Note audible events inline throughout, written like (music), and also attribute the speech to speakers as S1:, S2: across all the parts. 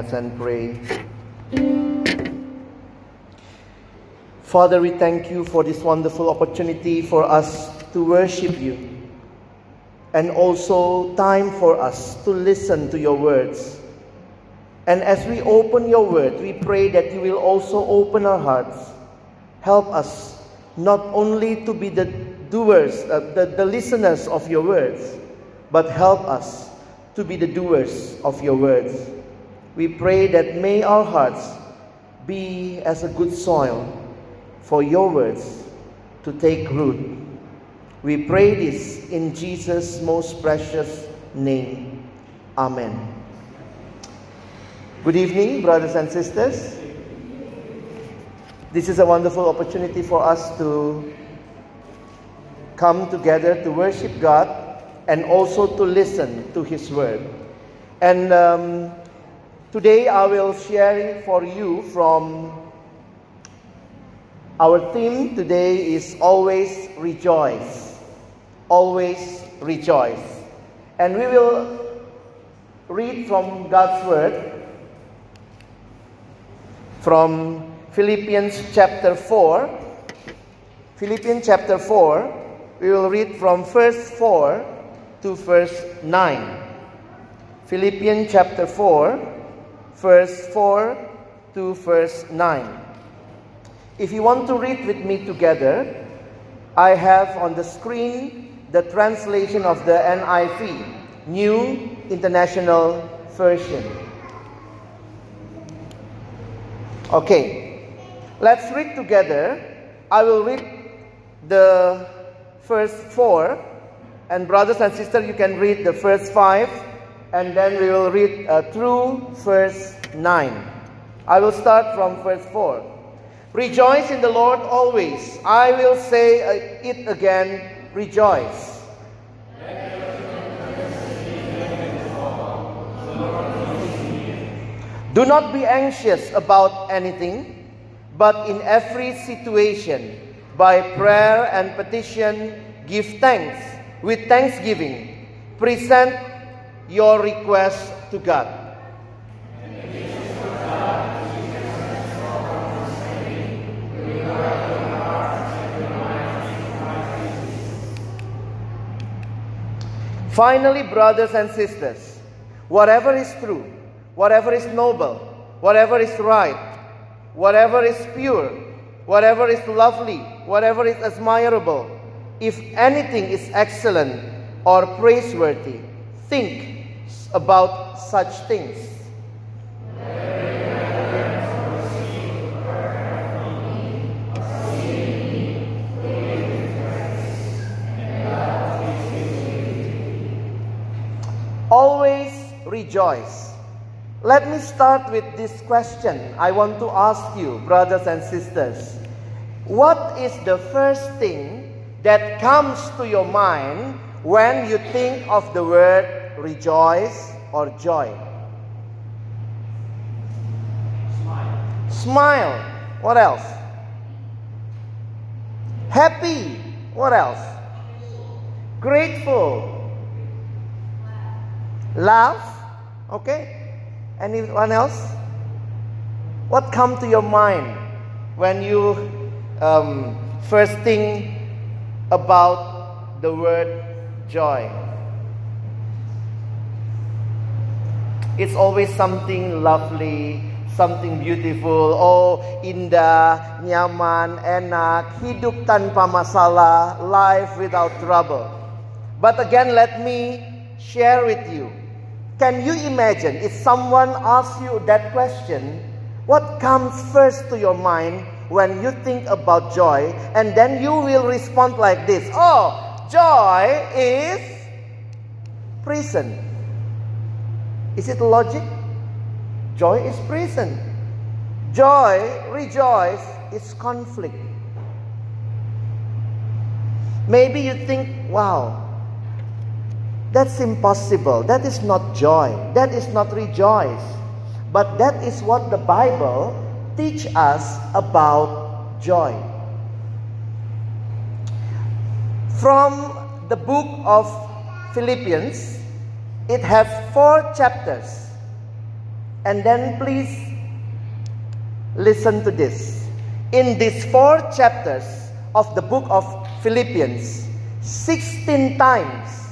S1: heads and pray. Father, we thank you for this wonderful opportunity for us to worship you and also time for us to listen to your words. And as we open your word, we pray that you will also open our hearts. Help us not only to be the doers, uh, the, the listeners of your words, but help us to be the doers of your words. We pray that may our hearts be as a good soil for your words to take root. We pray this in Jesus' most precious name. Amen. Good evening, brothers and sisters. This is a wonderful opportunity for us to come together to worship God and also to listen to His Word. And um, today I will share for you from our theme today is always rejoice. Always rejoice. And we will read from God's Word from Philippians chapter 4. Philippians chapter 4 we will read from verse 4 to verse 9. Philippians chapter 4, verse 4 to verse 9. If you want to read with me together, I have on the screen the translation of the NIV, New International Version. Okay, let's read together. I will read the first four. And brothers and sisters, you can read the first five. And then we will read uh, through verse 9. I will start from verse 4. Rejoice in the Lord always. I will say uh, it again, rejoice. Do not be anxious about anything, but in every situation, by prayer and petition, give thanks. With thanksgiving, present your request to God. Finally, brothers and sisters, whatever is true, whatever is noble, whatever is right, whatever is pure, whatever is lovely, whatever is admirable, if anything is excellent or praiseworthy, think about such things. Always rejoice. Let me start with this question I want to ask you, brothers and sisters. What is the first thing that comes to your mind when you think of the word rejoice or joy? Smile. Smile. What else? Happy. What else? Grateful. Laugh. Okay. Anyone else? What come to your mind when you um, first think about the word joy? It's always something lovely, something beautiful. Oh, indah, nyaman, enak, hidup tanpa masalah, life without trouble. But again, let me share with you can you imagine if someone asks you that question? What comes first to your mind when you think about joy? And then you will respond like this Oh, joy is prison. Is it logic? Joy is prison. Joy, rejoice, is conflict. Maybe you think, wow, that's impossible. That is not joy. That is not rejoice. But that is what the Bible teach us about joy. From the book of Philippians, it has four chapters. And then please listen to this. In these four chapters of the book of Philippians, 16 times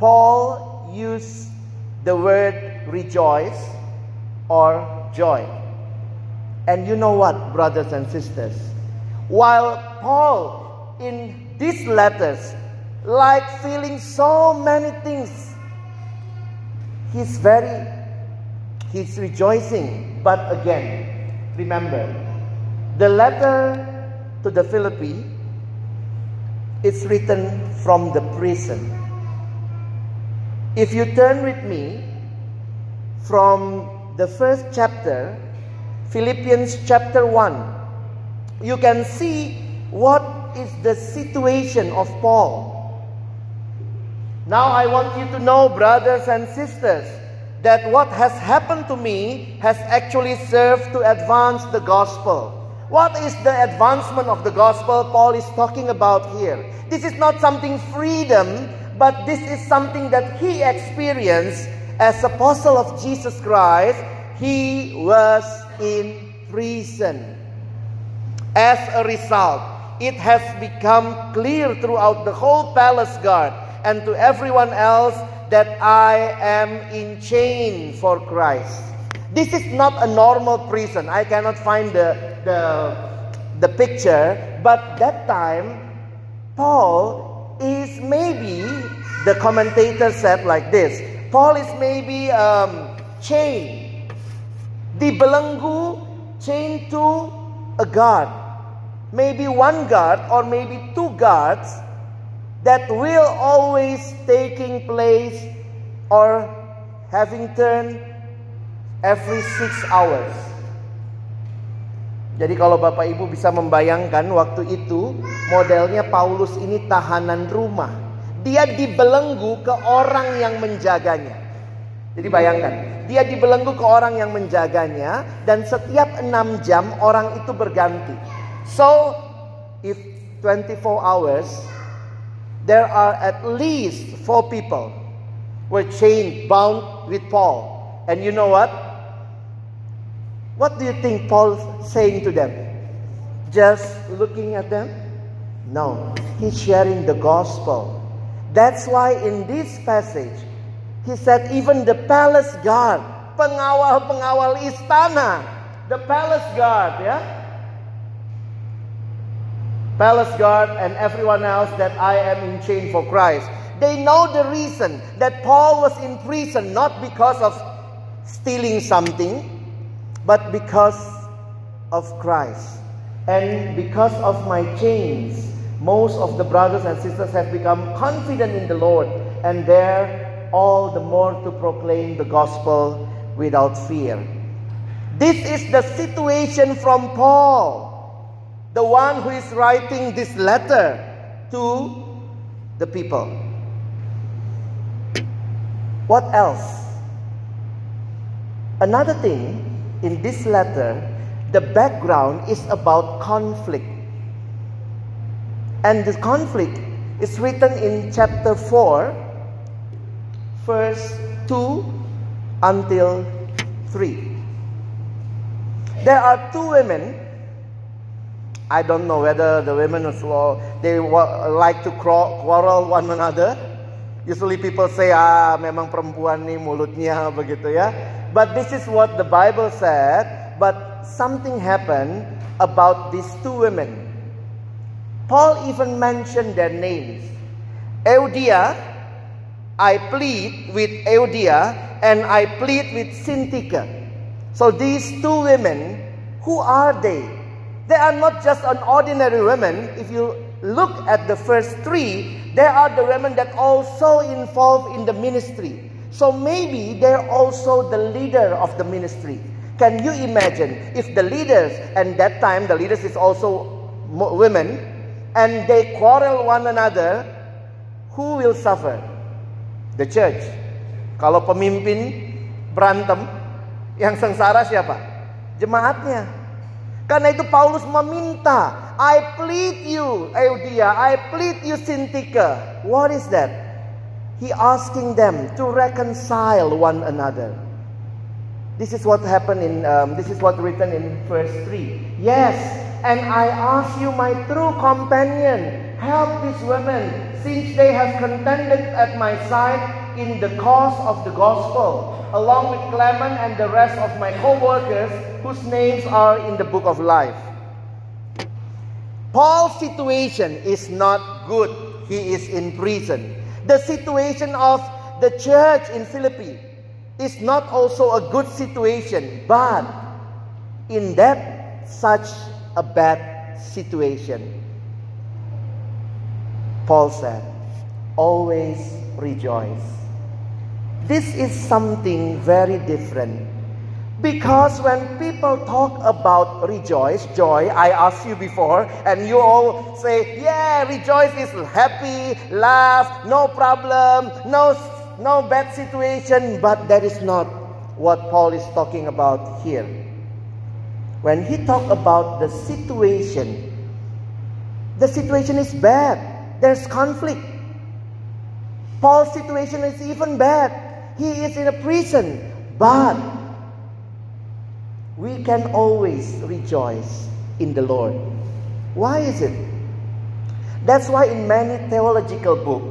S1: Paul used the word rejoice or joy. And you know what, brothers and sisters? While Paul in these letters like feeling so many things, he's very he's rejoicing. But again, remember, the letter to the Philippi is written from the prison. If you turn with me from the first chapter, Philippians chapter 1, you can see what is the situation of Paul. Now I want you to know, brothers and sisters, that what has happened to me has actually served to advance the gospel. What is the advancement of the gospel Paul is talking about here? This is not something freedom, but this is something that he experienced as apostle of Jesus Christ. He was in prison. As a result, it has become clear throughout the whole palace guard and to everyone else that I am in chain for Christ. This is not a normal prison. I cannot find the, the, the picture, but that time, Paul is maybe, the commentator said like this Paul is maybe um, chained, dibelenggu, chained to a guard. Maybe one guard or maybe two guards that will always taking place or having turn every six hours. Jadi kalau Bapak Ibu bisa membayangkan waktu itu modelnya Paulus ini tahanan rumah. Dia dibelenggu ke orang yang menjaganya. Jadi bayangkan, dia dibelenggu ke orang yang menjaganya dan setiap enam jam orang itu berganti. So, if 24 hours, there are at least four people were chained, bound with Paul. And you know what? What do you think Paul's saying to them? Just looking at them? No, he's sharing the gospel. That's why in this passage, he said even the palace guard, pengawal-pengawal istana, the palace guard, yeah, palace guard, and everyone else that I am in chain for Christ. They know the reason that Paul was in prison not because of stealing something, but because of Christ. And because of my chains, most of the brothers and sisters have become confident in the Lord and dare all the more to proclaim the gospel without fear. This is the situation from Paul the one who is writing this letter to the people. What else? Another thing in this letter, the background is about conflict. And the conflict is written in chapter 4, verse 2 until 3. There are two women I don't know whether the women law they like to quarrel one another. Usually people say ah memang perempuan nih mulutnya begitu ya. But this is what the Bible said. But something happened about these two women. Paul even mentioned their names. Eudia, I plead with Eudia and I plead with Syntyche. So these two women, who are they? They are not just an ordinary women. If you look at the first three, they are the women that also involved in the ministry. So maybe they're also the leader of the ministry. Can you imagine if the leaders, and that time the leaders is also women, and they quarrel one another, who will suffer? The church. Kalau pemimpin berantem, yang sengsara siapa? Jemaatnya. Karena itu Paulus meminta, I plead you, Eudia, I plead you, Syntyche. What is that? He asking them to reconcile one another. This is what happened in, um, this is what written in verse 3. Yes, and I ask you, my true companion, help these women, since they have contended at my side in the cause of the gospel, along with Clement and the rest of my co workers, whose names are in the book of life. Paul's situation is not good. He is in prison. The situation of the church in Philippi is not also a good situation, but in that such a bad situation, Paul said, always rejoice. This is something very different. Because when people talk about rejoice, joy, I asked you before, and you all say, yeah, rejoice is happy, laugh, no problem, no no bad situation, but that is not what Paul is talking about here. When he talk about the situation, the situation is bad. There's conflict. Paul's situation is even bad. He is in a prison, but we can always rejoice in the Lord. Why is it? That's why in many theological books,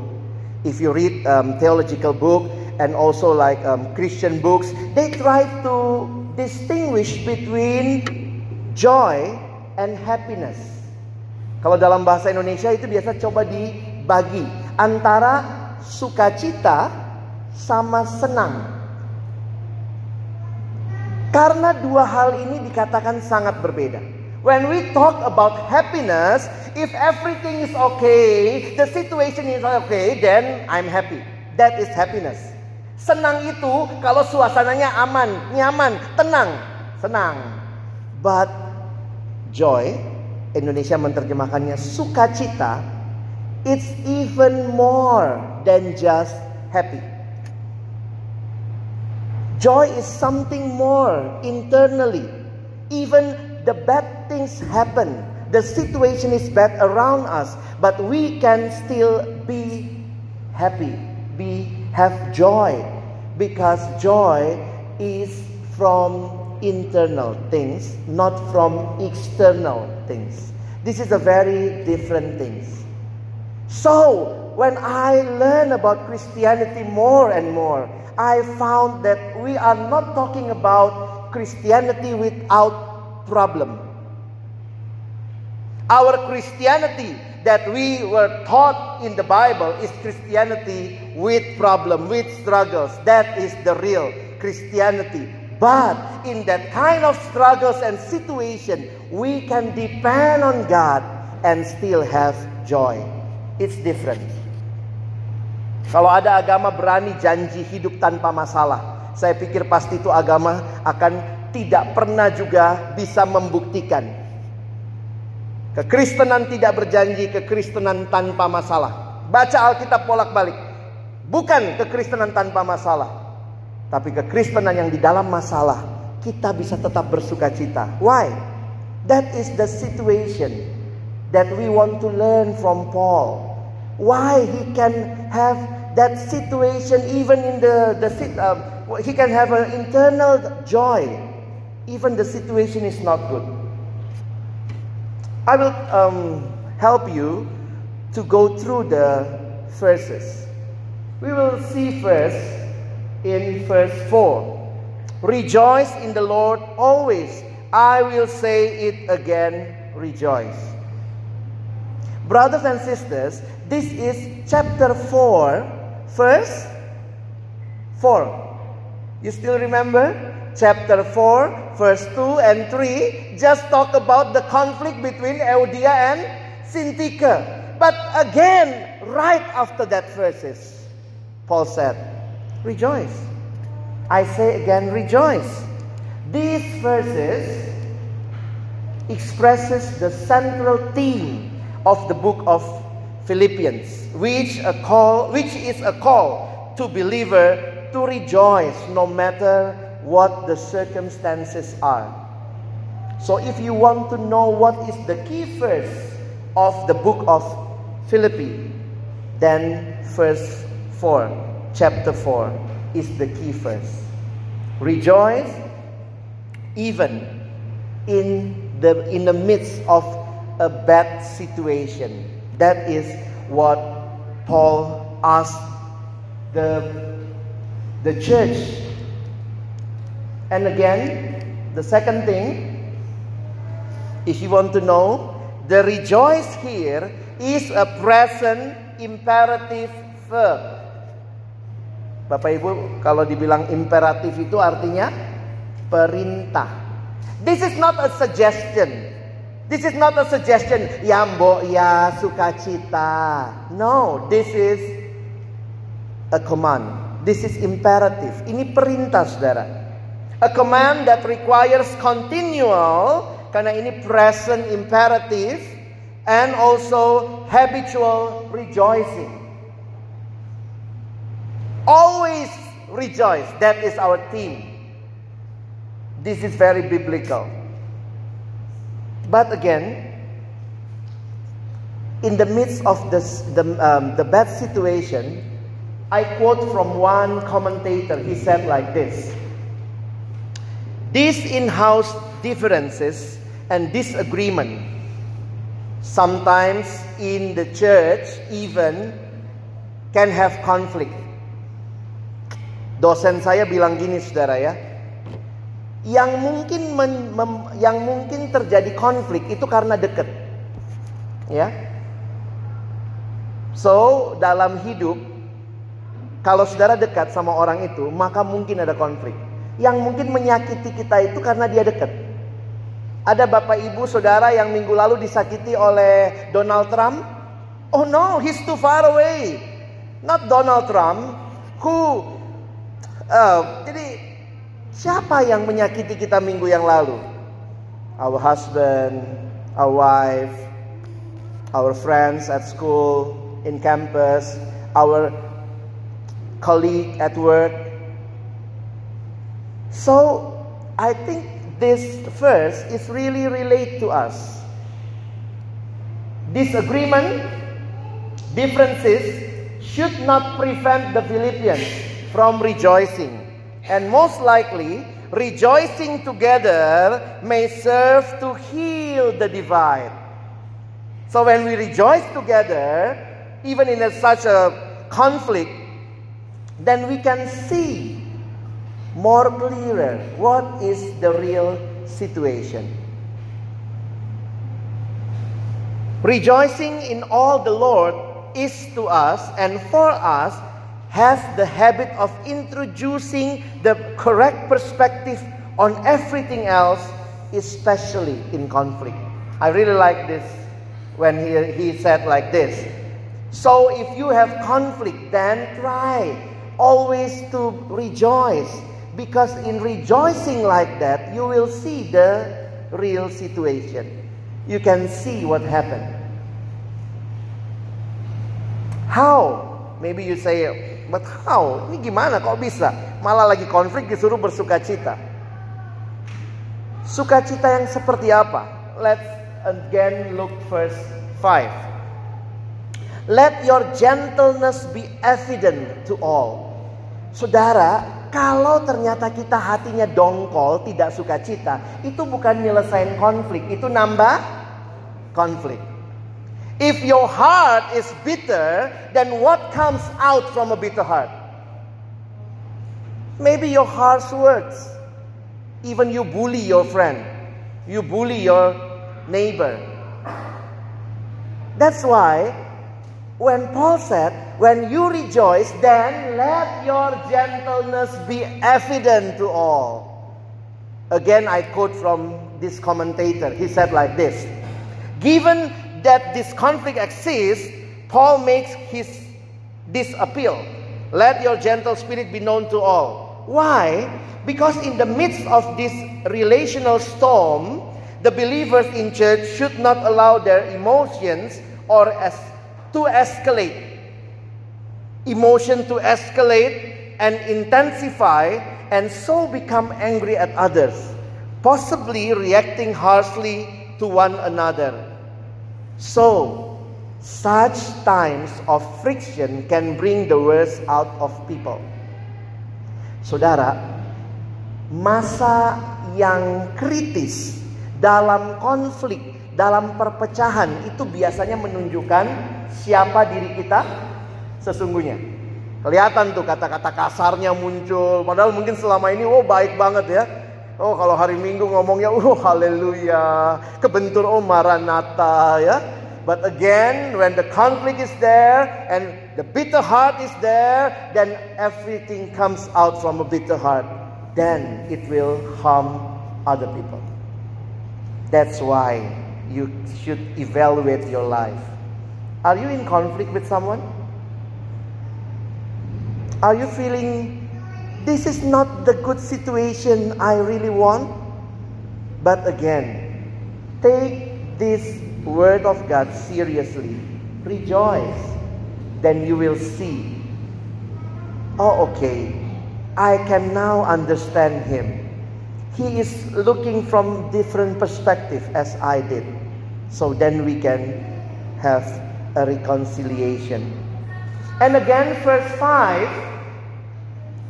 S1: if you read um, theological book and also like um, Christian books, they try to distinguish between joy and happiness. Kalau dalam bahasa Indonesia itu biasa coba dibagi antara sukacita sama senang. Karena dua hal ini dikatakan sangat berbeda. When we talk about happiness, if everything is okay, the situation is okay, then I'm happy. That is happiness. Senang itu kalau suasananya aman, nyaman, tenang, senang. But joy, Indonesia menerjemahkannya sukacita, it's even more than just happy. Joy is something more internally. Even the bad things happen. The situation is bad around us, but we can still be happy, be have joy because joy is from internal things, not from external things. This is a very different thing. So, when I learn about Christianity more and more, I found that we are not talking about Christianity without problem. Our Christianity that we were taught in the Bible is Christianity with problem, with struggles. That is the real Christianity. But in that kind of struggles and situation, we can depend on God and still have joy. It's different. Kalau ada agama berani janji hidup tanpa masalah, saya pikir pasti itu agama akan tidak pernah juga bisa membuktikan. Kekristenan tidak berjanji kekristenan tanpa masalah. Baca Alkitab bolak-balik. Bukan kekristenan tanpa masalah. Tapi kekristenan yang di dalam masalah. Kita bisa tetap bersuka cita. Why? That is the situation that we want to learn from Paul. Why he can have that situation even in the, the uh, he can have an internal joy even the situation is not good. I will um, help you to go through the verses. We will see first in verse 4 Rejoice in the Lord always. I will say it again, rejoice. Brothers and sisters, this is chapter 4, verse 4. You still remember? chapter 4, verse 2 and 3 just talk about the conflict between Eudia and Syntyche. But again, right after that verses, Paul said, Rejoice. I say again, rejoice. These verses expresses the central theme of the book of Philippians, which a call, which is a call to believer to rejoice no matter what the circumstances are. So, if you want to know what is the key verse of the book of Philippi, then verse 4, chapter 4, is the key verse. Rejoice even in the in the midst of a bad situation. That is what Paul asked the the church. And again, the second thing, if you want to know, the rejoice here is a present imperative verb. Bapak Ibu, kalau dibilang imperatif itu artinya perintah. This is not a suggestion. This is not a suggestion. Ya mbok ya sukacita. No, this is a command. This is imperative. Ini perintah saudara. A command that requires continual karena ini present imperative and also habitual rejoicing. Always rejoice. That is our theme. This is very biblical. But again, in the midst of this, the, um, the bad situation, I quote from one commentator. He said like this These in house differences and disagreement, sometimes in the church even, can have conflict. Dosen saya bilang gini saudara ya, yang mungkin men, mem, yang mungkin terjadi konflik itu karena deket, ya. So dalam hidup kalau saudara dekat sama orang itu maka mungkin ada konflik. Yang mungkin menyakiti kita itu karena dia dekat. Ada bapak ibu saudara yang minggu lalu disakiti oleh Donald Trump. Oh no, he's too far away. Not Donald Trump, who Uh, jadi siapa yang menyakiti kita minggu yang lalu? Our husband, our wife, our friends at school, in campus, our colleague at work. So I think this verse is really relate to us. Disagreement, differences should not prevent the Philippians from rejoicing. And most likely, rejoicing together may serve to heal the divide. So when we rejoice together, even in a, such a conflict, then we can see more clearer what is the real situation. Rejoicing in all the Lord is to us and for us has the habit of introducing the correct perspective on everything else, especially in conflict. I really like this when he, he said like this. So if you have conflict, then try always to rejoice. Because in rejoicing like that, you will see the real situation. You can see what happened. How? Maybe you say, But how? Ini gimana kok bisa? Malah lagi konflik disuruh bersuka cita. Sukacita yang seperti apa? Let's again look verse 5. Let your gentleness be evident to all. Saudara, kalau ternyata kita hatinya dongkol, tidak sukacita, itu bukan nyelesain konflik, itu nambah konflik. If your heart is bitter, then what comes out from a bitter heart? Maybe your harsh words. Even you bully your friend. You bully your neighbor. That's why when Paul said, When you rejoice, then let your gentleness be evident to all. Again, I quote from this commentator. He said like this Given that this conflict exists, Paul makes his this appeal. Let your gentle spirit be known to all. Why? Because in the midst of this relational storm, the believers in church should not allow their emotions or as to escalate. Emotion to escalate and intensify and so become angry at others, possibly reacting harshly to one another. So, such times of friction can bring the worst out of people. Saudara, masa yang kritis dalam konflik, dalam perpecahan itu biasanya menunjukkan siapa diri kita sesungguhnya. Kelihatan tuh kata-kata kasarnya muncul. Padahal mungkin selama ini oh baik banget ya. Oh kalau hari Minggu ngomongnya oh haleluya. Kebentur oh maranata ya. But again when the conflict is there and the bitter heart is there then everything comes out from a bitter heart. Then it will harm other people. That's why you should evaluate your life. Are you in conflict with someone? Are you feeling this is not the good situation I really want? But again, take this word of God seriously. Rejoice. Then you will see. Oh, okay. I can now understand him. He is looking from different perspective as I did. So then we can have a reconciliation. And again, verse 5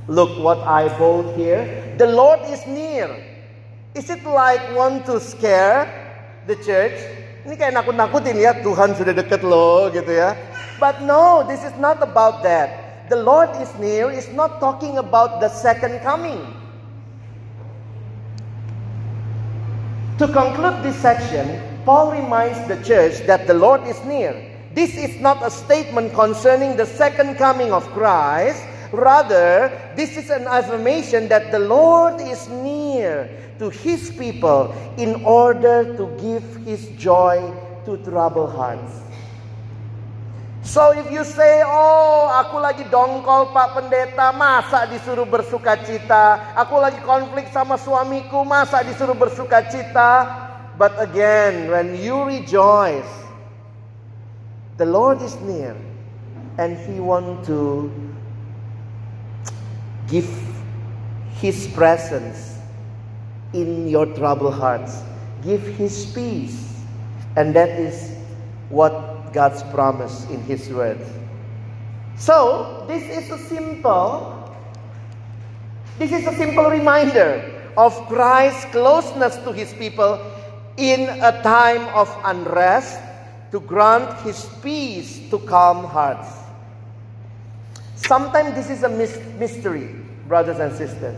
S1: Look what I bold here. The Lord is near. Is it like want to scare the church? Ini kayak nakut-nakutin ya, Tuhan sudah dekat loh gitu ya. But no, this is not about that. The Lord is near is not talking about the second coming. To conclude this section, Paul reminds the church that the Lord is near. This is not a statement concerning the second coming of Christ, Rather, this is an affirmation that the Lord is near to his people in order to give his joy to troubled hearts. So if you say, oh aku lagi dongkol Pak Pendeta, masa disuruh bersuka cita? Aku lagi konflik sama suamiku, masa disuruh bersuka cita? But again, when you rejoice, the Lord is near and He want to Give His presence in your troubled hearts. Give His peace. And that is what God's promise in His word. So, this is a simple this is a simple reminder of Christ's closeness to his people in a time of unrest to grant his peace to calm hearts. Sometimes this is a mystery, brothers and sisters.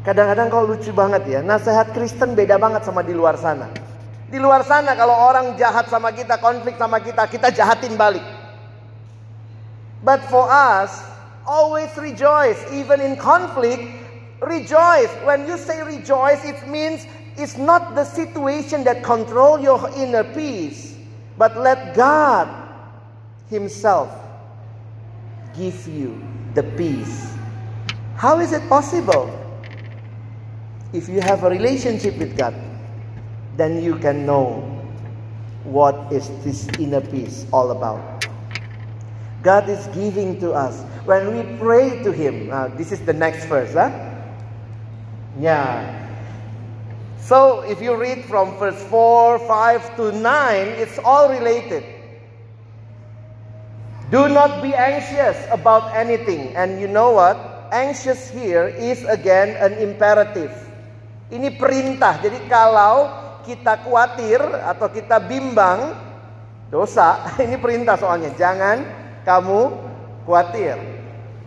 S1: Kadang-kadang kau lucu banget ya, nasihat Kristen beda banget sama di luar sana. Di luar sana kalau orang jahat sama kita, konflik sama kita, kita jahatin balik. But for us, always rejoice. Even in conflict, rejoice. When you say rejoice, it means it's not the situation that control your inner peace. But let God Himself give you the peace. How is it possible? If you have a relationship with God, then you can know what is this inner peace all about. God is giving to us when we pray to Him. Uh, this is the next verse, huh? Yeah. So if you read from verse 4, 5 to 9, it's all related. Do not be anxious about anything. And you know what? Anxious here is again an imperative. Ini perintah. Jadi kalau kita khawatir atau kita bimbang, dosa. (laughs) Ini perintah soalnya. Jangan kamu khawatir.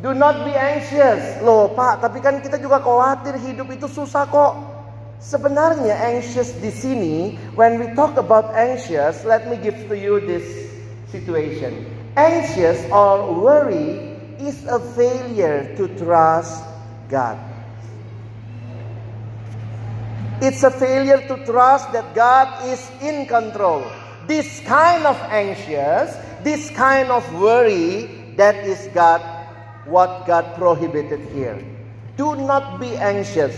S1: Do not be anxious. Loh pak, tapi kan kita juga khawatir hidup itu susah kok. Sebenarnya anxious di sini, when we talk about anxious, let me give to you this situation. Anxious or worry is a failure to trust God. It's a failure to trust that God is in control. This kind of anxious, this kind of worry, that is God, what God prohibited here. Do not be anxious.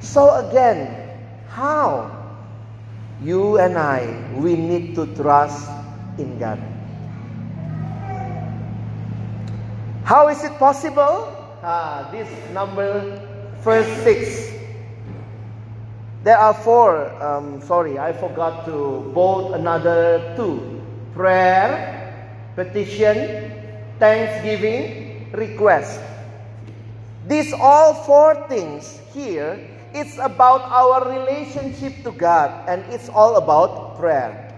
S1: So again, how? You and I, we need to trust in God. How is it possible? Ah, this number first 6. There are four. Um, sorry, I forgot to bold another two. Prayer, petition, thanksgiving, request. These all four things here It's about our relationship to God, and it's all about prayer.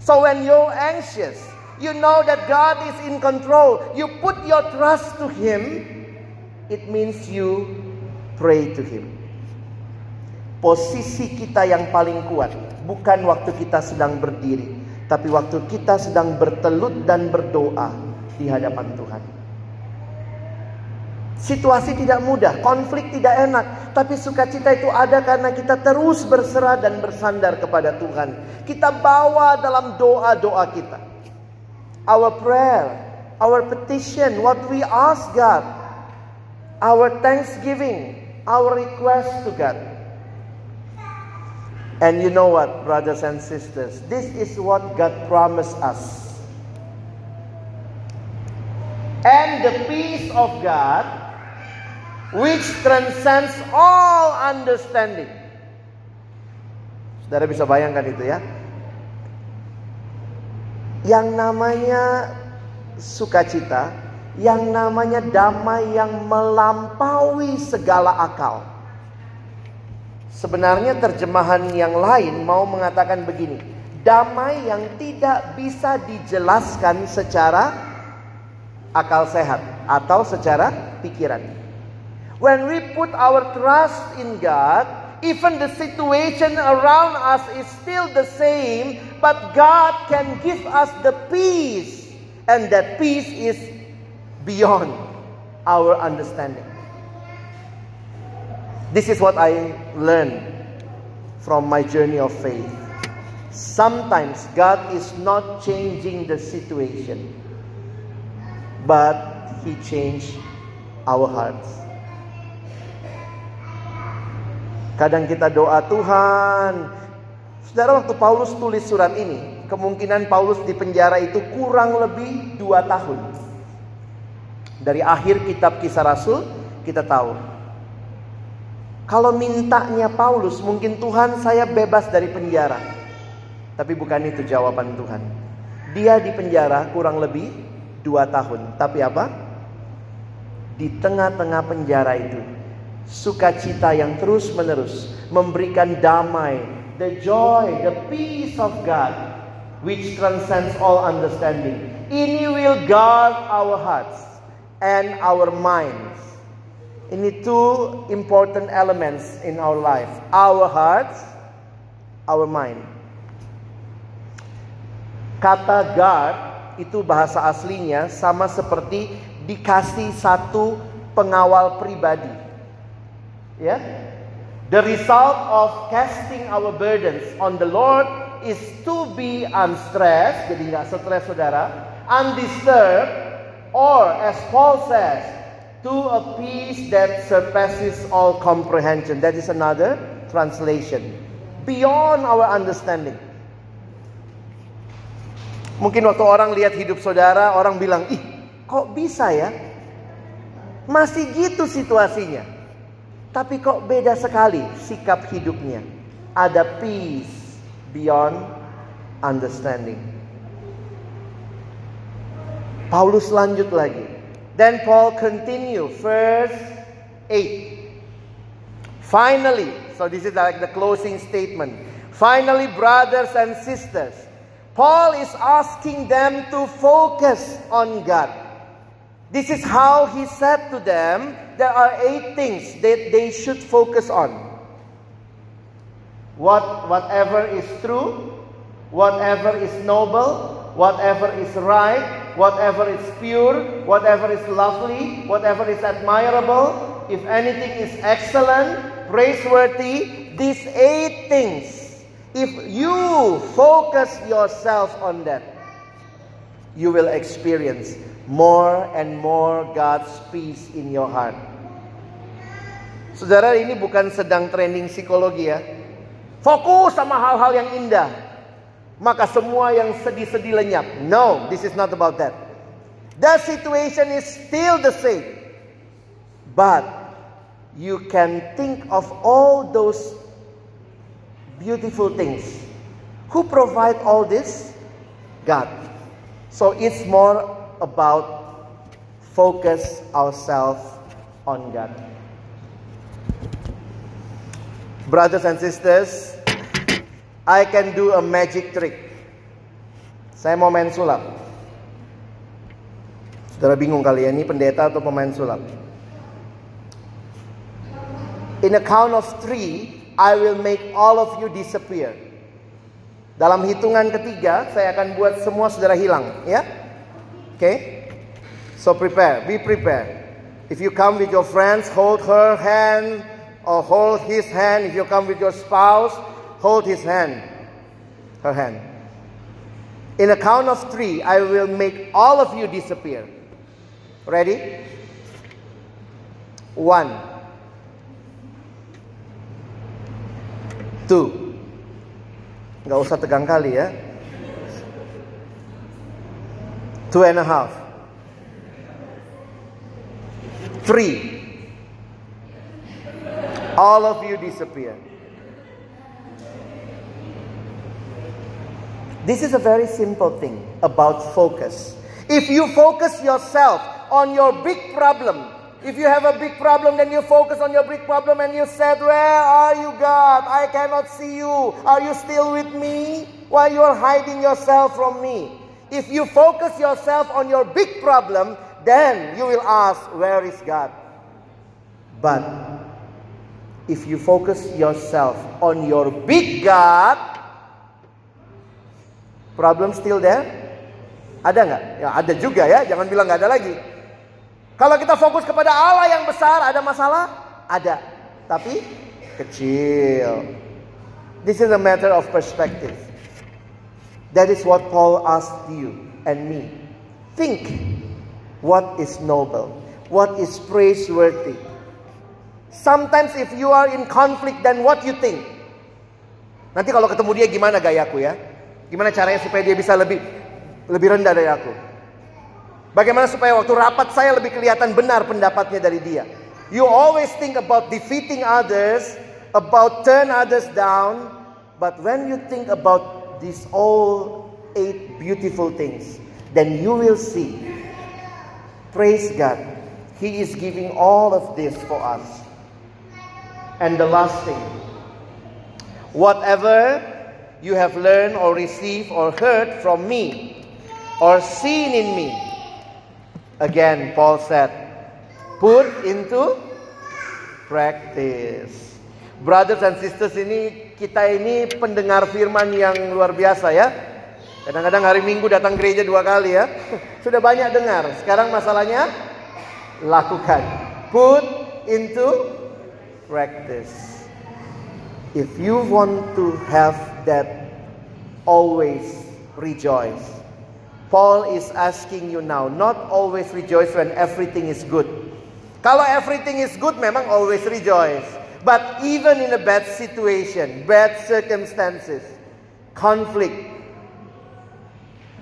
S1: So when you're anxious, you know that God is in control. You put your trust to Him, it means you pray to Him. Posisi kita yang paling kuat bukan waktu kita sedang berdiri, tapi waktu kita sedang bertelut dan berdoa di hadapan Tuhan. Situasi tidak mudah, konflik tidak enak, tapi sukacita itu ada karena kita terus berserah dan bersandar kepada Tuhan. Kita bawa dalam doa-doa kita. Our prayer, our petition, what we ask God, our thanksgiving, our request to God. And you know what, brothers and sisters, this is what God promised us. And the peace of God which transcends all understanding. Saudara bisa bayangkan itu ya. Yang namanya sukacita, yang namanya damai yang melampaui segala akal. Sebenarnya terjemahan yang lain mau mengatakan begini, damai yang tidak bisa dijelaskan secara akal sehat atau secara pikiran. When we put our trust in God, even the situation around us is still the same, but God can give us the peace, and that peace is beyond our understanding. This is what I learned from my journey of faith. Sometimes God is not changing the situation, but He changed our hearts. Kadang kita doa Tuhan. Saudara waktu Paulus tulis surat ini, kemungkinan Paulus di penjara itu kurang lebih dua tahun. Dari akhir kitab kisah Rasul, kita tahu. Kalau mintanya Paulus, mungkin Tuhan saya bebas dari penjara. Tapi bukan itu jawaban Tuhan. Dia di penjara kurang lebih dua tahun. Tapi apa? Di tengah-tengah penjara itu, sukacita yang terus-menerus memberikan damai, the joy, the peace of God which transcends all understanding. Ini will guard our hearts and our minds. Ini two important elements in our life. Our hearts, our mind. Kata guard itu bahasa aslinya sama seperti dikasih satu pengawal pribadi. Ya. The result of casting our burdens on the Lord is to be unstressed, jadi nggak stres saudara, undisturbed, or as Paul says, to a peace that surpasses all comprehension. That is another translation. Beyond our understanding. Mungkin waktu orang lihat hidup saudara, orang bilang, ih kok bisa ya? Masih gitu situasinya. Tapi kok beda sekali sikap hidupnya. Ada peace beyond understanding. Paulus lanjut lagi. Then Paul continue verse 8. Finally, so this is like the closing statement. Finally, brothers and sisters, Paul is asking them to focus on God. This is how he said to them there are eight things that they should focus on. What, whatever is true, whatever is noble, whatever is right, whatever is pure, whatever is lovely, whatever is admirable, if anything is excellent, praiseworthy, these eight things, if you focus yourself on that, you will experience more and more God's peace in your heart. Saudara, ini bukan sedang training psikologi ya. Fokus sama hal-hal yang indah. Maka semua yang sedih-sedih lenyap. No, this is not about that. The situation is still the same. But you can think of all those beautiful things. Who provide all this? God. So it's more about focus ourselves on God. Brothers and sisters, I can do a magic trick. Saya mau main sulap. Saudara bingung kali ya, ini pendeta atau pemain sulap? In a count of three, I will make all of you disappear. Dalam hitungan ketiga, saya akan buat semua saudara hilang, ya. Okay? So prepare, be prepared. If you come with your friends, hold her hand or hold his hand. If you come with your spouse, hold his hand, her hand. In a count of three, I will make all of you disappear. Ready? One, two. Nggak usah tegang kali ya. Two and a half. Three. All of you disappear. This is a very simple thing about focus. If you focus yourself on your big problem, if you have a big problem, then you focus on your big problem and you said, Where are you, God? I cannot see you. Are you still with me? Why you are hiding yourself from me? If you focus yourself on your big problem, then you will ask, Where is God? But if you focus yourself on your big God, problem still there? Ada nggak? Ya ada juga ya, jangan bilang nggak ada lagi. Kalau kita fokus kepada Allah yang besar, ada masalah? Ada, tapi kecil. This is a matter of perspective. That is what Paul asked you and me. Think what is noble, what is praiseworthy, Sometimes if you are in conflict then what you think? Nanti kalau ketemu dia gimana gayaku ya? Gimana caranya supaya dia bisa lebih lebih rendah dari aku? Bagaimana supaya waktu rapat saya lebih kelihatan benar pendapatnya dari dia? You always think about defeating others, about turn others down, but when you think about these all eight beautiful things, then you will see. Praise God. He is giving all of this for us. And the last thing, whatever you have learned or received or heard from me or seen in me, again, Paul said, put into practice. Brothers and sisters ini kita ini pendengar firman yang luar biasa ya. Kadang-kadang hari Minggu datang gereja dua kali ya. (laughs) Sudah banyak dengar. Sekarang masalahnya lakukan. Put into practice. If you want to have that, always rejoice. Paul is asking you now, not always rejoice when everything is good. Kalau everything is good, memang always rejoice. But even in a bad situation, bad circumstances, conflict,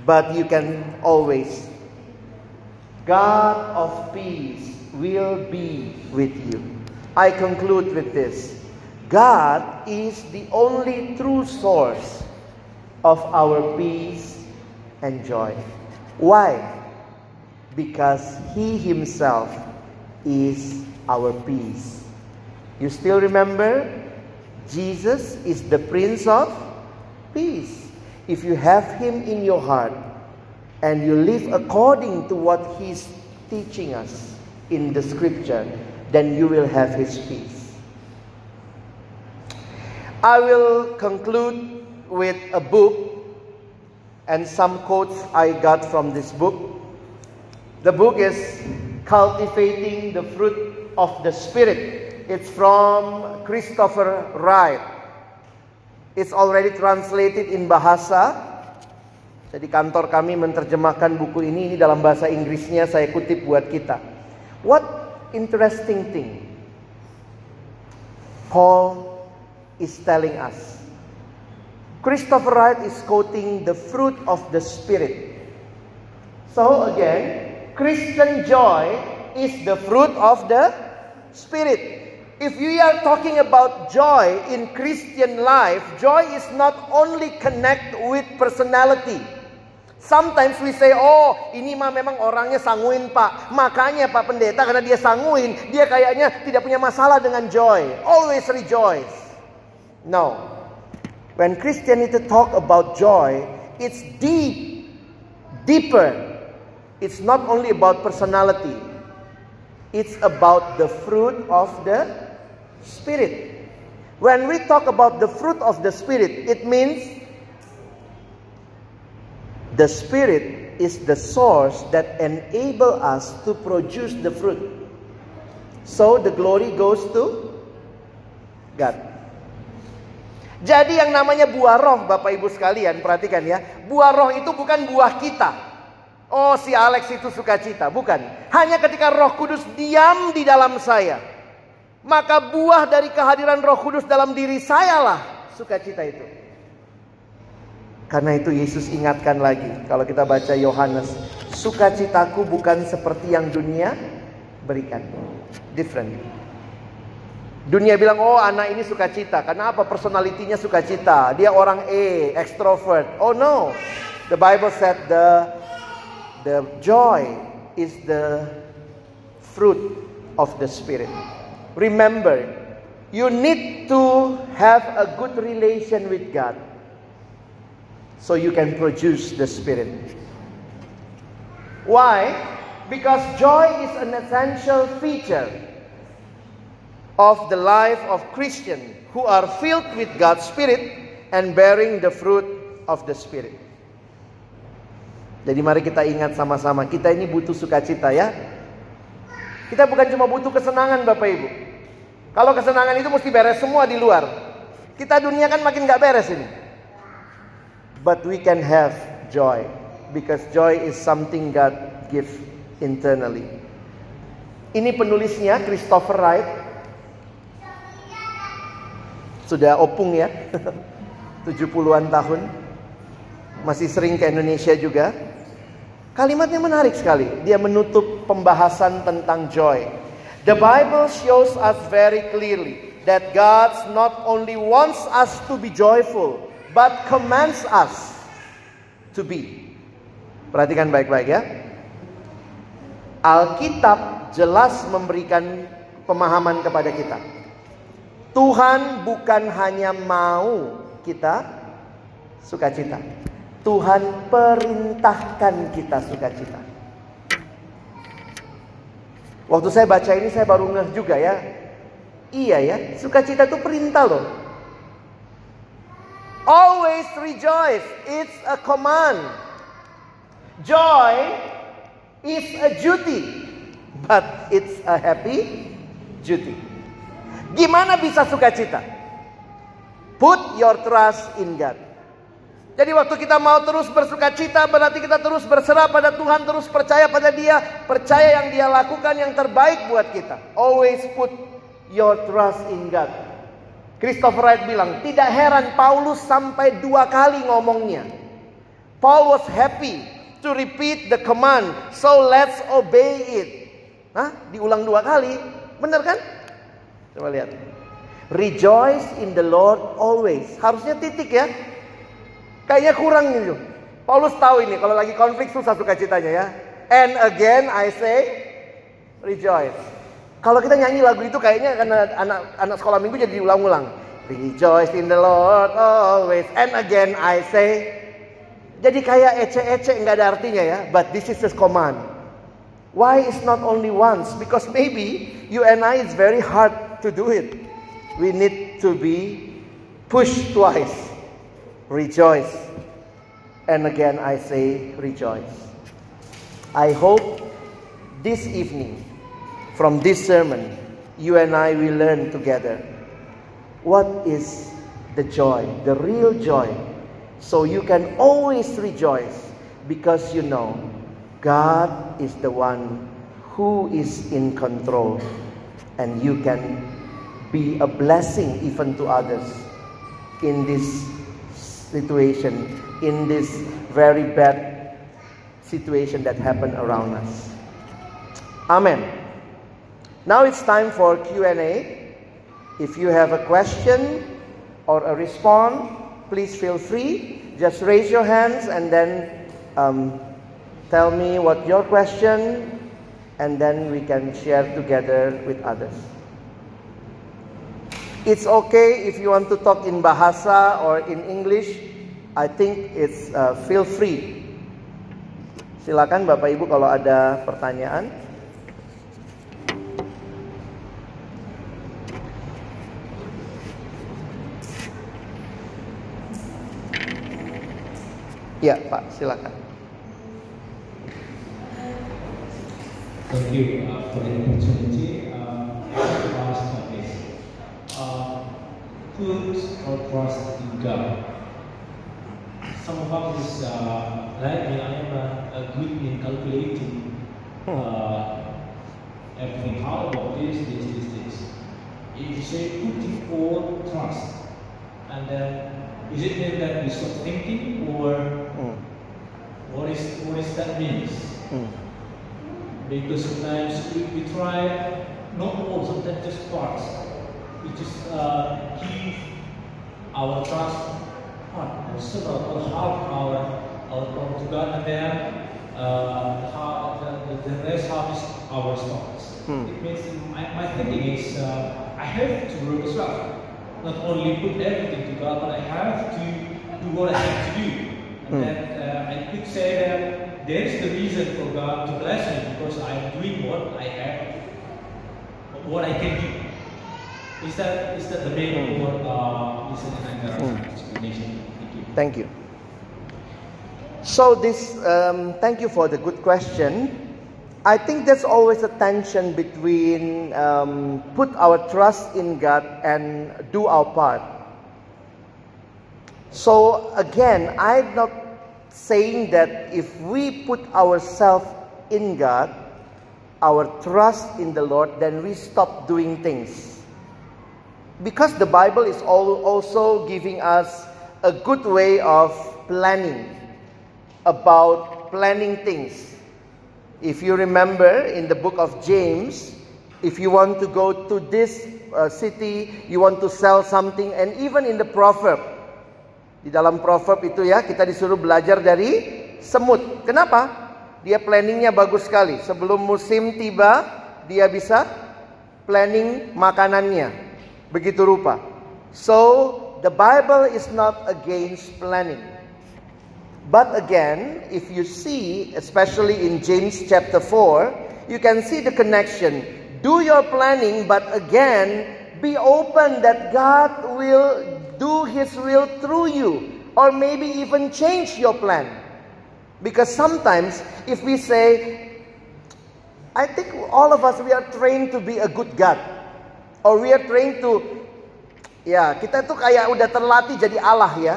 S1: but you can always. God of peace will be with you. I conclude with this God is the only true source of our peace and joy. Why? Because He Himself is our peace. You still remember? Jesus is the Prince of Peace. If you have Him in your heart and you live according to what He's teaching us in the scripture, then you will have his peace. I will conclude with a book and some quotes I got from this book. The book is Cultivating the Fruit of the Spirit. It's from Christopher Wright. It's already translated in bahasa. Jadi kantor kami menerjemahkan buku ini ini dalam bahasa Inggrisnya saya kutip buat kita. What interesting thing. Paul is telling us. Christopher Wright is quoting the fruit of the Spirit. So again, Christian joy is the fruit of the Spirit. If we are talking about joy in Christian life, joy is not only connect with personality. Sometimes we say, oh ini mah memang orangnya sanguin pak. Makanya pak pendeta karena dia sanguin, dia kayaknya tidak punya masalah dengan joy. Always rejoice. No. When Christianity talk about joy, it's deep, deeper. It's not only about personality. It's about the fruit of the Spirit. When we talk about the fruit of the Spirit, it means the Spirit is the source that enable us to produce the fruit. So the glory goes to God. Jadi yang namanya buah roh Bapak Ibu sekalian perhatikan ya. Buah roh itu bukan buah kita. Oh si Alex itu suka cita. Bukan. Hanya ketika roh kudus diam di dalam saya. Maka buah dari kehadiran roh kudus dalam diri saya lah sukacita itu. Karena itu Yesus ingatkan lagi kalau kita baca Yohanes, sukacitaku bukan seperti yang dunia berikan. Different. Dunia bilang, oh anak ini sukacita. Kenapa personalitinya sukacita? Dia orang E, extrovert. Oh no. The Bible said the the joy is the fruit of the spirit. Remember, you need to have a good relation with God so you can produce the Spirit. Why? Because joy is an essential feature of the life of Christian who are filled with God's Spirit and bearing the fruit of the Spirit. Jadi mari kita ingat sama-sama, kita ini butuh sukacita ya. Kita bukan cuma butuh kesenangan Bapak Ibu. Kalau kesenangan itu mesti beres semua di luar. Kita dunia kan makin gak beres ini. But we can have joy because joy is something God give internally. Ini penulisnya Christopher Wright. Sudah opung ya. (laughs) 70-an tahun. Masih sering ke Indonesia juga. Kalimatnya menarik sekali. Dia menutup pembahasan tentang joy. The Bible shows us very clearly that God not only wants us to be joyful, but commands us to be. Perhatikan baik-baik ya. Alkitab jelas memberikan pemahaman kepada kita. Tuhan bukan hanya mau kita sukacita. Tuhan perintahkan kita sukacita. Waktu saya baca ini saya baru ngeh juga ya. Iya ya, sukacita itu perintah loh. Always rejoice. It's a command. Joy is a duty, but it's a happy duty. Gimana bisa sukacita? Put your trust in God. Jadi waktu kita mau terus bersuka cita berarti kita terus berserah pada Tuhan, terus percaya pada Dia, percaya yang Dia lakukan yang terbaik buat kita. Always put your trust in God. Christopher Wright bilang, tidak heran Paulus sampai dua kali ngomongnya. Paul was happy to repeat the command, so let's obey it. Hah? Diulang dua kali, benar kan? Coba lihat. Rejoice in the Lord always. Harusnya titik ya. Kayaknya kurang gitu. Paulus tahu ini kalau lagi konflik susah suka citanya ya. And again I say rejoice. Kalau kita nyanyi lagu itu kayaknya karena anak anak sekolah minggu jadi diulang-ulang. Rejoice in the Lord always. And again I say. Jadi kayak ece-ece nggak ada artinya ya. But this is His command. Why is not only once? Because maybe you and I it's very hard to do it. We need to be pushed twice. Rejoice. And again I say rejoice. I hope this evening from this sermon, you and I will learn together what is the joy, the real joy. So you can always rejoice because you know God is the one who is in control and you can be a blessing even to others in this situation, in this very bad situation that happened around us. Amen. Now it's time for Q&A. If you have a question or a response, please feel free. Just raise your hands and then um, tell me what your question and then we can share together with others. It's okay if you want to talk in bahasa or in English. I think it's uh, feel free. Silakan Bapak Ibu kalau ada pertanyaan. Ya, Pak, silakan.
S2: Thank you uh, for the opportunity. Uh, Uh, put our trust in God. Some of us uh, like me, I am a, good in calculating uh, everything. How about this, this, this, this? If you say putting all trust, and then is it mean that we stop thinking, or
S1: Hmm,
S2: what is what is that means?
S1: hmm,
S2: because sometimes we, we try not all, sometimes just parts. We just uh, give our trust or several, or half our our to God, and then uh, the, the rest half is our thoughts.
S1: Hmm.
S2: It means my, my thinking is uh, I have to work as well. Not only put everything to God, but I have to do what I have to do. And
S1: Hmm.
S2: then uh, I could say that there is the reason for God to bless me because I am doing what I have, what I can do. Is that is that the main
S1: Hmm.
S2: or uh, is it another
S1: Hmm.
S2: explanation? Thank you.
S1: Thank you. So this, um, thank you for the good question. I think there's always a tension between um, put our trust in God and do our part. So again, I'm not saying that if we put ourselves in God, our trust in the Lord, then we stop doing things. Because the Bible is al- also giving us a good way of planning about planning things. If you remember in the book of James, if you want to go to this uh, city, you want to sell something, and even in the proverb, di dalam proverb itu ya kita disuruh belajar dari semut. Kenapa? Dia planningnya bagus sekali. Sebelum musim tiba, dia bisa planning makanannya. Begitu rupa. So, the Bible is not against planning. But again, if you see, especially in James chapter 4, you can see the connection. Do your planning, but again, be open that God will do His will through you, or maybe even change your plan. Because sometimes, if we say, I think all of us, we are trained to be a good God, or we are trained to, ya, kita tuh kayak udah terlatih jadi Allah ya.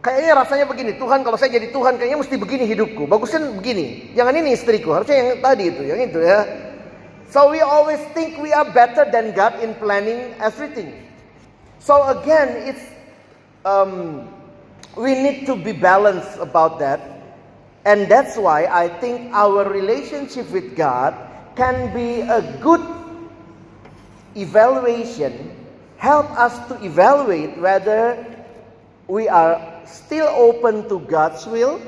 S1: Kayaknya rasanya begini, Tuhan kalau saya jadi Tuhan kayaknya mesti begini hidupku. Bagusnya begini. Jangan ini istriku, harusnya yang tadi itu, yang itu ya. So we always think we are better than God in planning everything. So again, it's um, we need to be balanced about that. And that's why I think our relationship with God can be a good evaluation, help us to evaluate whether we are still open to God's will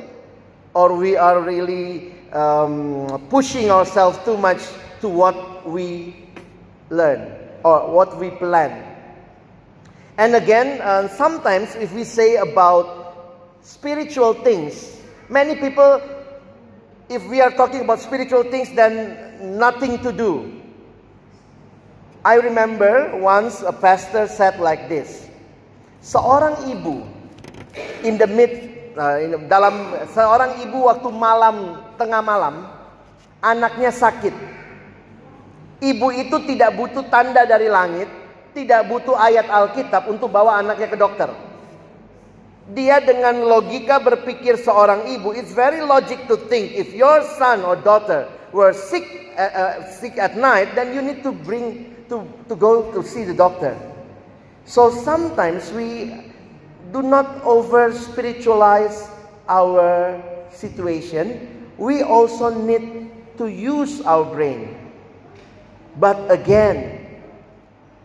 S1: or we are really um, pushing ourselves too much to what we learn or what we plan. And again, uh, sometimes if we say about spiritual things, many people, if we are talking about spiritual things, then nothing to do. I remember once a pastor said like this, seorang ibu in the mid uh, in- dalam seorang ibu waktu malam tengah malam anaknya sakit. Ibu itu tidak butuh tanda dari langit, tidak butuh ayat Alkitab untuk bawa anaknya ke dokter. Dia dengan logika berpikir seorang ibu, it's very logic to think if your son or daughter were sick uh, uh, sick at night, then you need to bring to to go to see the doctor. So sometimes we do not over spiritualize our situation. We also need to use our brain. But again,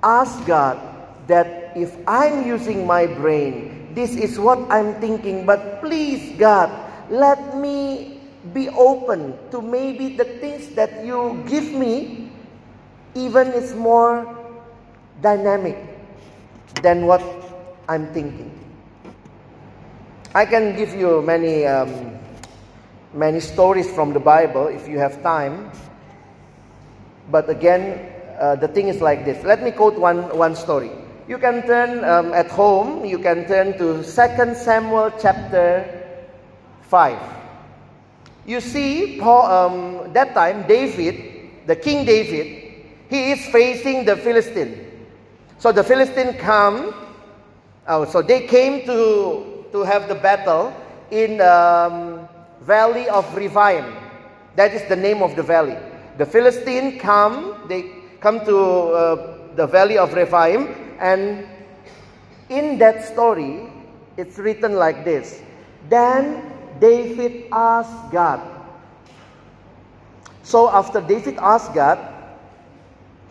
S1: ask God that if I'm using my brain, this is what I'm thinking, but please, God, let me be open to maybe the things that you give me, even it's more dynamic. than what I'm thinking. I can give you many um, many stories from the Bible if you have time. But again, uh, the thing is like this. Let me quote one, one story. You can turn um, at home, you can turn to 2 Samuel chapter 5. You see, Paul, um, that time, David, the King David, he is facing the Philistine. So the Philistine come, oh, so they came to, to have the battle in um, valley of Rephaim. That is the name of the valley. The Philistine come, they come to uh, the valley of Rephaim, and in that story, it's written like this. Then David asked God. So after David asked God,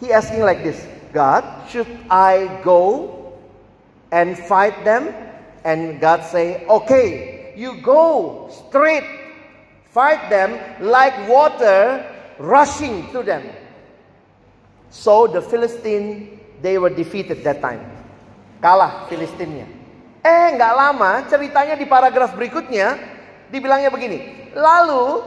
S1: he asking like this, God, should I go and fight them? And God say, okay, you go straight, fight them like water rushing to them. So the Philistine, they were defeated that time. Kalah Filistinnya. Eh, nggak lama, ceritanya di paragraf berikutnya, dibilangnya begini. Lalu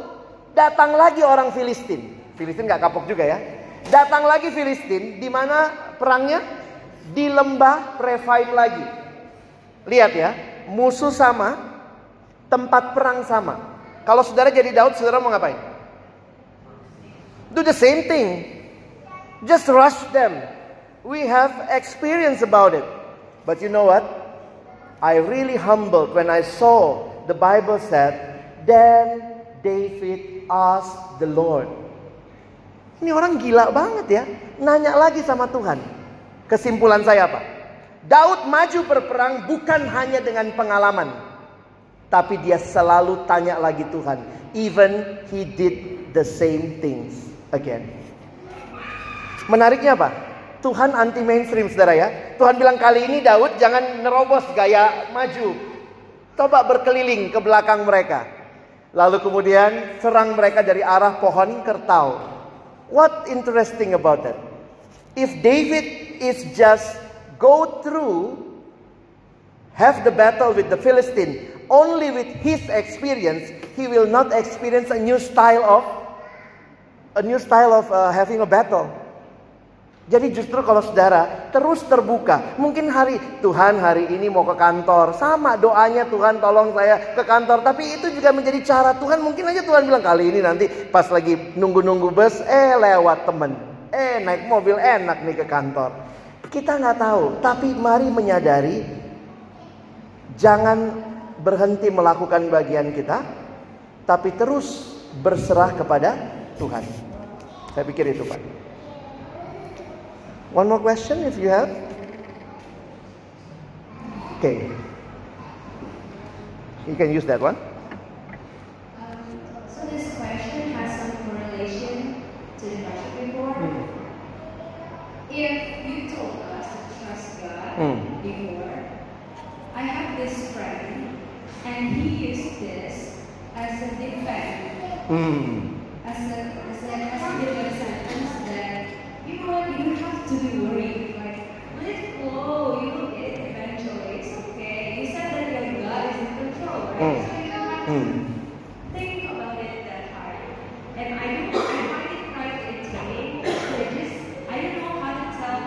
S1: datang lagi orang Filistin. Filistin nggak kapok juga ya. Datang lagi Filistin, di mana perangnya? Di lembah Rephaim lagi. Lihat ya, musuh sama, tempat perang sama. Kalau saudara jadi Daud, saudara mau ngapain? Do the same thing. Just rush them. We have experience about it. But you know what? I really humbled when I saw the Bible said, then David asked the Lord. Ini orang gila banget ya. Nanya lagi sama Tuhan. Kesimpulan saya apa? Daud maju berperang bukan hanya dengan pengalaman. Tapi dia selalu tanya lagi Tuhan. Even he did the same things again. Menariknya apa? Tuhan anti mainstream saudara ya. Tuhan bilang kali ini Daud jangan nerobos gaya maju. Coba berkeliling ke belakang mereka. Lalu kemudian serang mereka dari arah pohon kertau. What interesting about that? If David is just go through have the battle with the Philistine only with his experience, he will not experience a new style of a new style of uh, having a battle. Jadi justru kalau saudara terus terbuka, mungkin hari Tuhan hari ini mau ke kantor, sama doanya Tuhan tolong saya ke kantor, tapi itu juga menjadi cara Tuhan. Mungkin aja Tuhan bilang kali ini nanti pas lagi nunggu-nunggu bus, eh lewat temen, eh naik mobil enak nih ke kantor. Kita nggak tahu, tapi mari menyadari jangan berhenti melakukan bagian kita, tapi terus berserah kepada Tuhan. Saya pikir itu Pak. One more question if you have. Okay. You can use that one.
S3: Um, so this question has some correlation to the question before. If you told us to trust God
S1: Mm.
S3: before, I have this friend and he used this as a defense,
S1: Hmm.
S3: as a as a as a defense you know what you don't have to be worried. Like let flow, you will get it eventually. It's okay. You said that your God is in control, right?
S1: Mm.
S3: So you don't have to
S1: Hmm.
S3: think about it that hard. And I don't I find it quite. So I just I don't know how to tell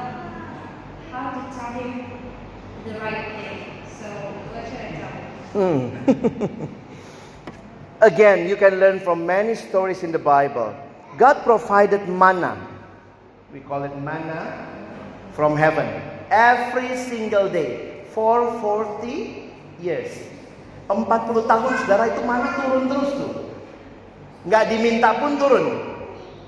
S3: how to tell him the right thing. So what should I tell him?
S1: Hmm. (laughs) Again, you can learn from many stories in the Bible. God provided manna. We call it manna from heaven every single day for 40 years. 40 tahun saudara itu mana turun terus tuh. Nggak diminta pun turun.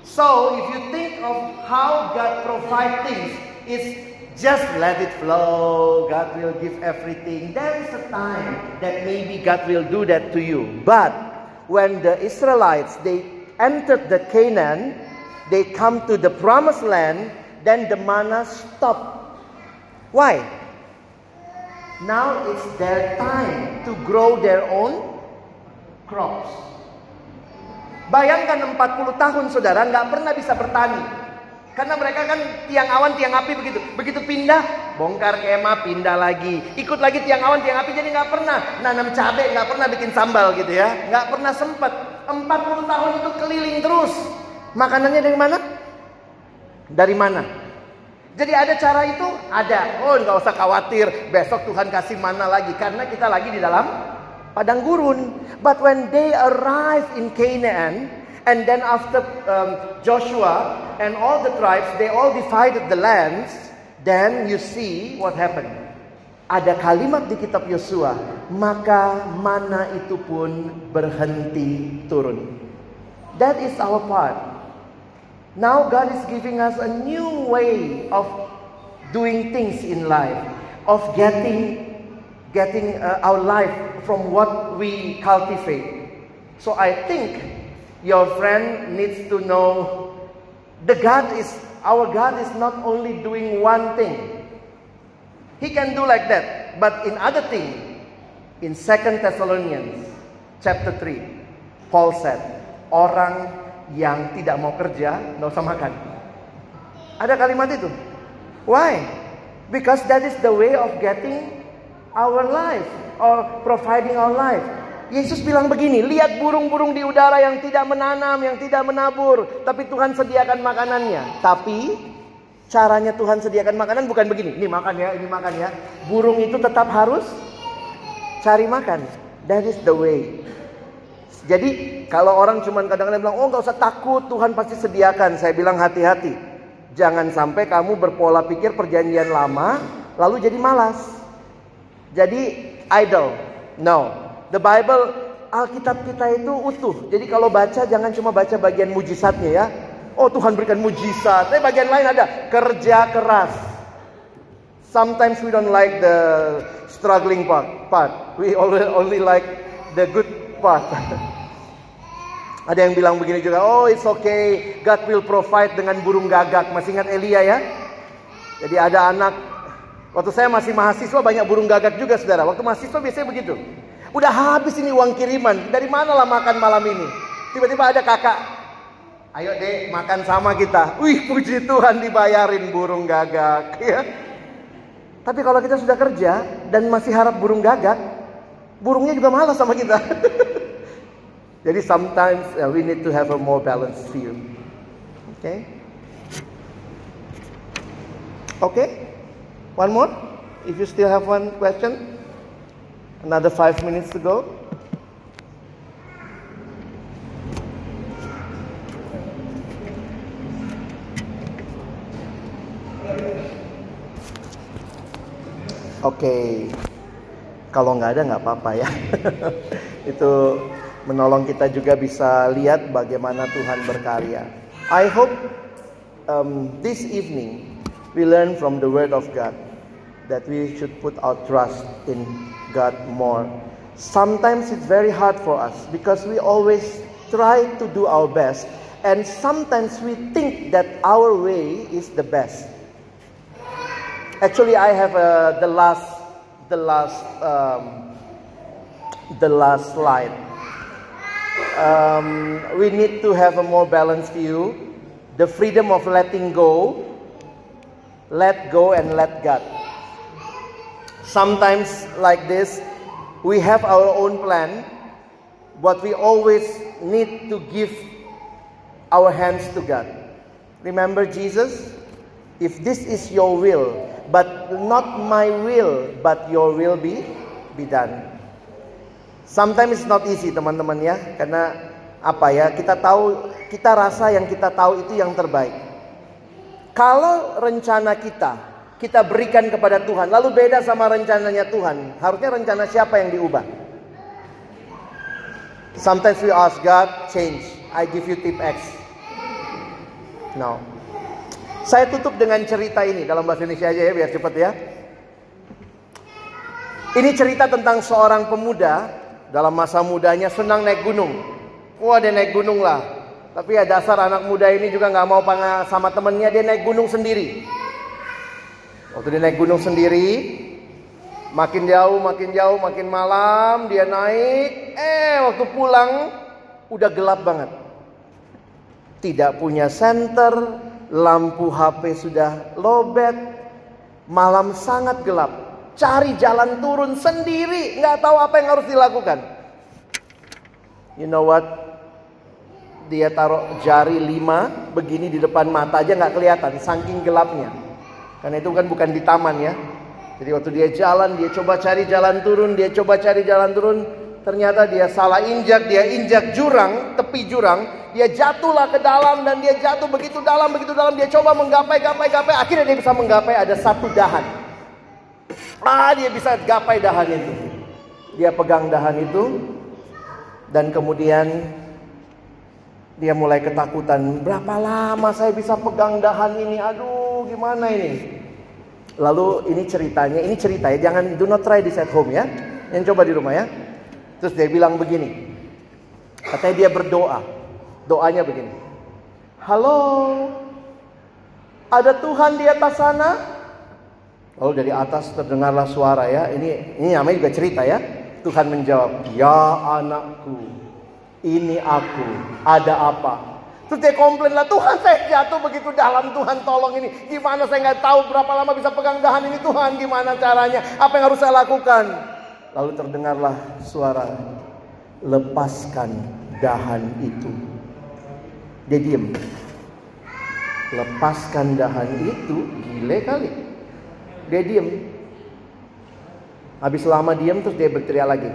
S1: So if you think of how God provide things, it's just let it flow. God will give everything. There is a time that maybe God will do that to you. But when the Israelites they entered the Canaan, they come to the promised land, then the manna stopped. Why? Now it's their time to grow their own crops. Bayangkan 40 tahun saudara nggak pernah bisa bertani. Karena mereka kan tiang awan, tiang api begitu. Begitu pindah, bongkar kemah pindah lagi. Ikut lagi tiang awan, tiang api jadi nggak pernah nanam cabai, nggak pernah bikin sambal gitu ya. Nggak pernah sempat. 40 tahun itu keliling terus. Makanannya dari mana? Dari mana? Jadi ada cara itu? Ada. Oh nggak usah khawatir. Besok Tuhan kasih mana lagi. Karena kita lagi di dalam padang gurun. But when they arrive in Canaan, and then after um, Joshua and all the tribes, they all divided the lands. Then you see what happened. Ada kalimat di kitab Yosua, maka mana itu pun berhenti turun. That is our part. Now God is giving us a new way of doing things in life, of getting getting uh, our life from what we cultivate. So I think your friend needs to know the God is our God is not only doing one thing. He can do like that, but in other thing, in Second Thessalonians chapter 3, Paul said, orang yang tidak mau kerja nggak usah makan. Ada kalimat itu. Why? Because that is the way of getting our life or providing our life. Yesus bilang begini, lihat burung-burung di udara yang tidak menanam, yang tidak menabur, tapi Tuhan sediakan makanannya. Tapi caranya Tuhan sediakan makanan bukan begini, ini makan ya, ini makan ya. Burung itu tetap harus cari makan. That is the way. Jadi kalau orang cuma kadang-kadang bilang, oh nggak usah takut, Tuhan pasti sediakan. Saya bilang hati-hati. Jangan sampai kamu berpola pikir perjanjian lama, lalu jadi malas. Jadi idle. No. The Bible, Alkitab kita itu utuh. Jadi kalau baca jangan cuma baca bagian mujizatnya ya. Oh Tuhan berikan mujizat. Tapi bagian lain ada kerja keras. Sometimes we don't like the struggling part. part. We only like the good Ada yang bilang begini juga, oh it's okay, God will provide dengan burung gagak. Masih ingat Elia ya? Jadi ada anak, waktu saya masih mahasiswa banyak burung gagak juga saudara. Waktu mahasiswa biasanya begitu. Udah habis ini uang kiriman, dari mana lah makan malam ini? Tiba-tiba ada kakak, ayo dek makan sama kita. Wih puji Tuhan dibayarin burung gagak. (laughs) Ya. Tapi kalau kita sudah kerja dan masih harap burung gagak, burungnya juga malas sama kita. (laughs) Jadi sometimes uh, we need to have a more balanced view. Okay? Okay? One more? If you still have one question? Another five minutes to go. Oke, okay. kalau nggak ada nggak apa-apa ya. (laughs) Itu menolong kita juga bisa lihat bagaimana Tuhan berkarya. I hope um, this evening we learn from the Word of God that we should put our trust in God more. Sometimes it's very hard for us because we always try to do our best, and sometimes we think that our way is the best. Actually, I have uh, the last, the last, um, the last slide. Um, we need to have a more balanced view, the freedom of letting go, let go and let God. Sometimes, like this, we have our own plan, but we always need to give our hands to God. Remember Jesus? If this is your will, but not my will, but your will be be done. Sometimes it's not easy teman-teman ya, karena apa ya? Kita tahu, kita rasa yang kita tahu itu yang terbaik. Kalau rencana kita kita berikan kepada Tuhan, lalu beda sama rencananya Tuhan, harusnya rencana siapa yang diubah? Sometimes we ask God, change. I give you tip X. No. Saya tutup dengan cerita ini dalam bahasa Indonesia aja ya biar cepat ya. Ini cerita tentang seorang pemuda dalam masa mudanya senang naik gunung. Wah dia naik gunung lah. Tapi ya dasar anak muda ini juga nggak mau sama temennya dia naik gunung sendiri. Waktu dia naik gunung sendiri, makin jauh, makin jauh, makin malam dia naik. Eh waktu pulang udah gelap banget. Tidak punya senter, lampu HP sudah lobet. Malam sangat gelap. Cari jalan turun sendiri. Nggak tahu apa yang harus dilakukan. You know what? Dia taruh jari lima begini di depan mata aja nggak kelihatan. Saking gelapnya. Karena itu kan bukan di taman ya. Jadi waktu dia jalan, dia coba cari jalan turun, dia coba cari jalan turun, ternyata dia salah injak, dia injak jurang, tepi jurang, dia jatuhlah ke dalam dan dia jatuh begitu dalam, begitu dalam, dia coba menggapai, gapai, gapai, akhirnya dia bisa menggapai ada satu dahan. Ah, dia bisa gapai dahan itu. Dia pegang dahan itu dan kemudian dia mulai ketakutan. Berapa lama saya bisa pegang dahan ini? Aduh, gimana ini? Lalu ini ceritanya, ini cerita ya, jangan do not try this at home ya. Yang coba di rumah ya. Terus dia bilang begini. Katanya dia berdoa. Doanya begini. Halo. Ada Tuhan di atas sana? Lalu dari atas terdengarlah suara ya. Ini ini namanya juga cerita ya. Tuhan menjawab, "Ya anakku, ini aku. Ada apa?" Terus dia komplain lah, Tuhan saya jatuh begitu dalam, Tuhan tolong ini. Gimana saya nggak tahu berapa lama bisa pegang dahan ini Tuhan, gimana caranya? Apa yang harus saya lakukan? Lalu terdengarlah suara, lepaskan dahan itu. Dia diem. Lepaskan dahan itu, gile kali. Dia diem. Habis lama diem terus dia berteriak lagi.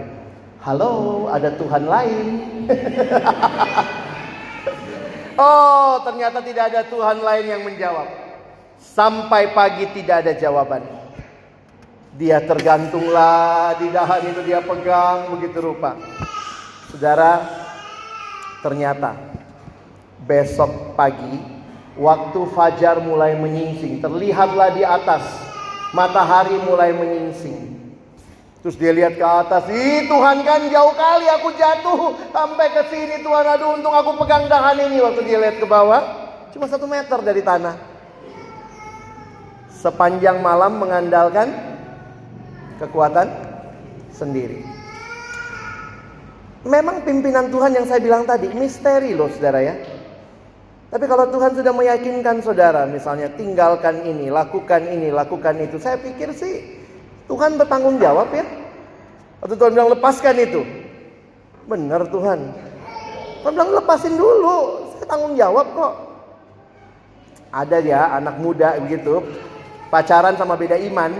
S1: Halo, ada Tuhan lain. (laughs) Oh, ternyata tidak ada Tuhan lain yang menjawab. Sampai pagi tidak ada jawaban. Dia tergantunglah di dahan itu dia pegang begitu rupa. Saudara, ternyata besok pagi waktu fajar mulai menyingsing, terlihatlah di atas matahari mulai menyingsing. Terus dia lihat ke atas, ih Tuhan kan jauh kali aku jatuh sampai ke sini Tuhan. Aduh untung aku pegang dahan ini waktu dia lihat ke bawah. Cuma satu meter dari tanah. Sepanjang malam mengandalkan kekuatan sendiri. Memang pimpinan Tuhan yang saya bilang tadi misteri loh saudara ya. Tapi kalau Tuhan sudah meyakinkan saudara misalnya tinggalkan ini, lakukan ini, lakukan itu. Saya pikir sih Tuhan bertanggung jawab ya. Waktu Tuhan bilang lepaskan itu. Benar Tuhan. Tuhan bilang lepasin dulu. Saya tanggung jawab kok. Ada ya anak muda begitu. Pacaran sama beda iman.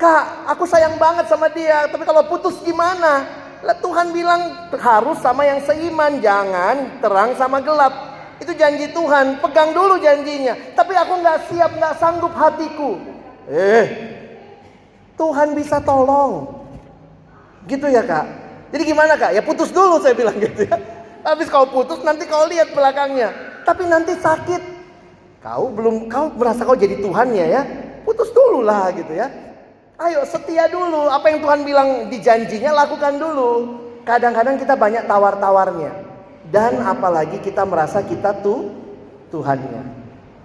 S1: Kak, aku sayang banget sama dia. Tapi kalau putus gimana? Lah Tuhan bilang harus sama yang seiman. Jangan terang sama gelap. Itu janji Tuhan. Pegang dulu janjinya. Tapi aku nggak siap, nggak sanggup hatiku. Eh, Tuhan bisa tolong. Gitu ya kak. Jadi gimana kak? Ya putus dulu saya bilang gitu ya. Habis kau putus nanti kau lihat belakangnya. Tapi nanti sakit. Kau belum, kau merasa kau jadi Tuhannya ya. Putus dulu lah gitu ya. Ayo setia dulu. Apa yang Tuhan bilang di janjinya lakukan dulu. Kadang-kadang kita banyak tawar-tawarnya. Dan apalagi kita merasa kita tuh Tuhannya.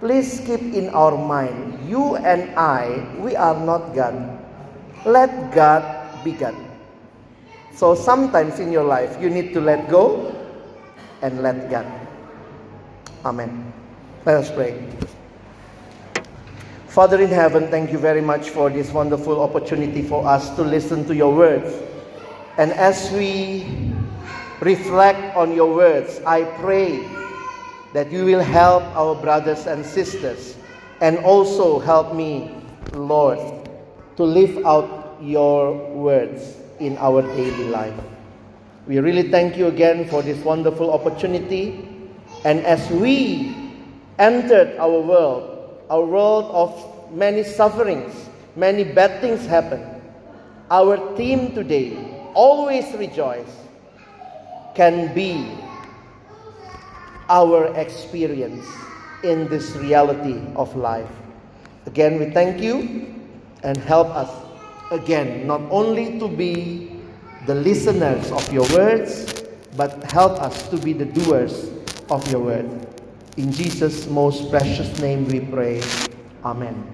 S1: Please keep in our mind, you and I, we are not God. Let God be God. So sometimes in your life you need to let go and let God. Amen. Let us pray. Father in heaven, thank you very much for this wonderful opportunity for us to listen to your words. And as we reflect on your words, I pray that you will help our brothers and sisters and also help me, Lord, to live out your words in our daily life. We really thank you again for this wonderful opportunity. And as we entered our world, our world of many sufferings, many bad things happen, our theme today, always rejoice, can be our experience in this reality of life. Again, we thank you and help us again not only to be the listeners of your words, but help us to be the doers of your word. In Jesus' most precious name we pray. Amen.